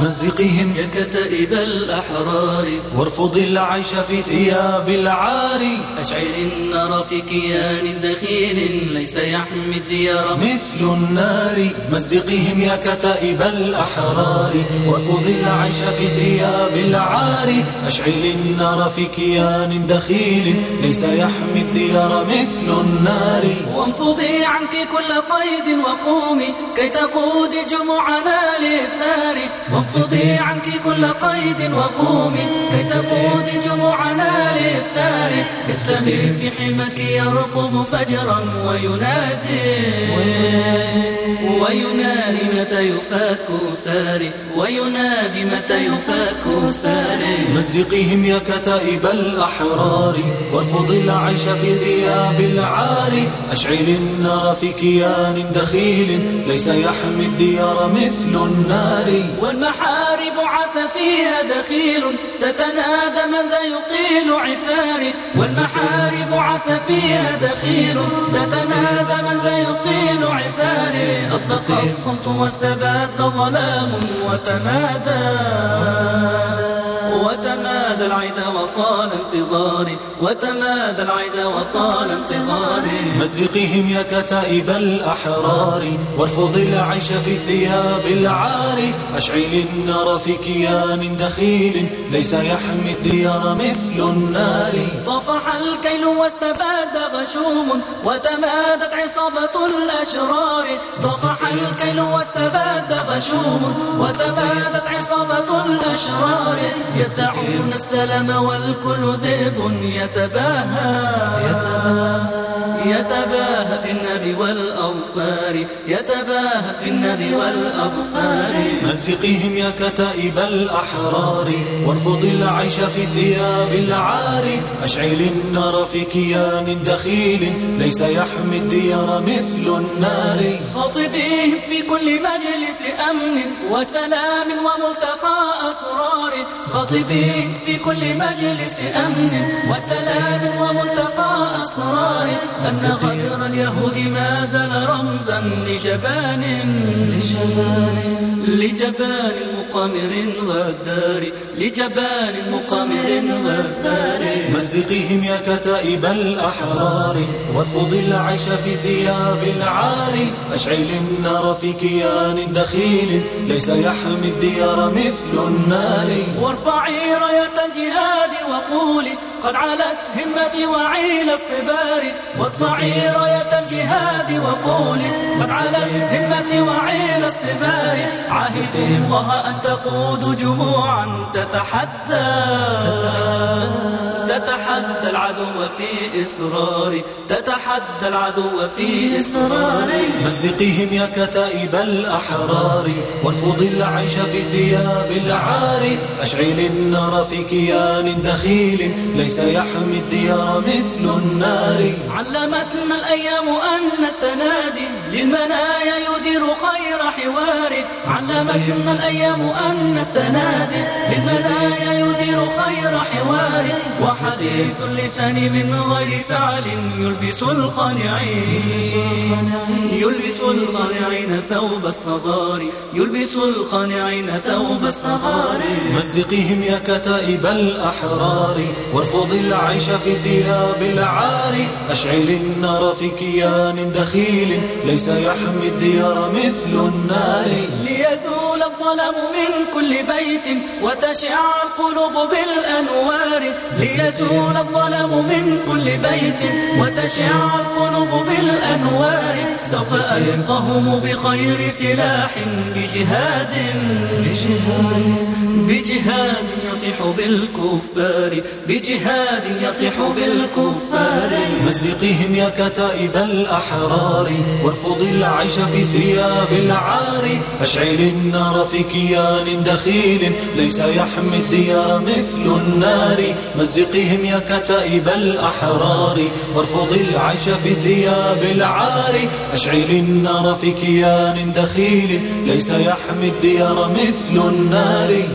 مزقهم يا كتائب الأحرار. وارفض العيش في ثياب العار. أشعل النار في كيان دخيل ليس يحمي الديار. مثل النار. مزقهم يا كتائب الأحرار. وارفض العيش في ثياب العار. أشعل النار في كيان دخيل ليس يحمي الديار. مثل النار. وانفضي عنك كل قيد وقومي كي تقود جموعنا للثار وانفضي عنك كل قيد وقومي كي تقود جموعنا للثار السمي في حمك يرقب فجرا وينادي. وينادي متى يفاك ساري؟ وينادي متى يفاك ساري؟ مزقهم يا كتائب الأحرار وارفض العيش في ثياب العار. أشعل النار في كيان دخيل ليس يحمي الديار مثل النار. والمحارب عث فيها دخيل تتنادى من ذا يقيل عثاري والمحارب عث فيها دخيل تتنادى من ذا يقيل عثاري الصمت واستباد ظلام وتمادى وتمادى العدا وطال انتظاري وتمادى العدا وطال انتظاري مزقهم يا كتائب الأحرار وارفض العيش في ثياب العار. أشعل النار في كيان دخيل ليس يحمي الديار مثل النار. طفح الكيل واستباد غشوم وتمادت عصابة الأشرار. طفح الكيل واستباد غشوم وتمادت عصابة الأشرار. يسعون السلام والكل ذئب يتباهى. يتباهى. بالنبي والأظفار يتباهى بالنبي والأظفار مزقهم يا كتائب الأحرار وارفض العيش في ثياب العار. أشعل النار في كيان دخيل ليس يحمي الديار مثل النار. خاطبيهم في كل مجلس أمن وسلام وملتقى أسرار. خاطبيهم في كل مجلس أمن وسلام وملتقى أسرار أن غدر اليهود ما زال رمزا لجبان. لجبان. مقامر غدار لجبان مقامر غدار مزقهم يا كتائب الأحرار. وارفض العيش في ثياب العار. أشعل النار في كيان دخيل. ليس يحمي الديار مثل النار. وارفعي راية الجهاد. وقولي قد علت همتي وعيل اصطبار وارفعي راية الجهاد وقولي قد علت همتي وعيل اصطبار عهدي الله أن تقود جموعا تتحدى تتحدى العدو في إصراري تتحدى العدو في إصراري. مزقهم يا كتائب الأحرار. وارفض العيش في ثياب العار. أشعل النار في كيان دخيل. ليس يحمي الديار مثل النار. علمتنا الأيام أن التنادي خير حوار. علمتنا الأيام أن التنادي للمنايا يدير خير حوار. وحديث اللسان من غير فعل يلبس الخانعين يلبس الخانعين ثوب الصغار. يلبس الخانعين ثوب الصغار. مزقهم يا كتائب الأحرار. وارفض العيش في ثياب العار. أشعل النار في كيان دخيل. ليس يحمي الديار مثل النار ليزول الظلم من كل بيت وتشع القلوب بالأنوار ليزول الظلم من كل بيت وتشع القلوب بالأنوار سوف ألقهم بخير سلاح بجهاد بجهاد يطيح بالكفار بجهاد يطيح بالكفار مزقهم يا كتائب الأحرار وارفض العيش في ثياب العار أشعل النار في كيان دخيل ليس يحمي الديار مثل النار. مزقهم يا كتائب الأحرار وارفض العيش في ثياب العار. أشعل النار في كيان دخيل ليس يحمي الديار مثل النار.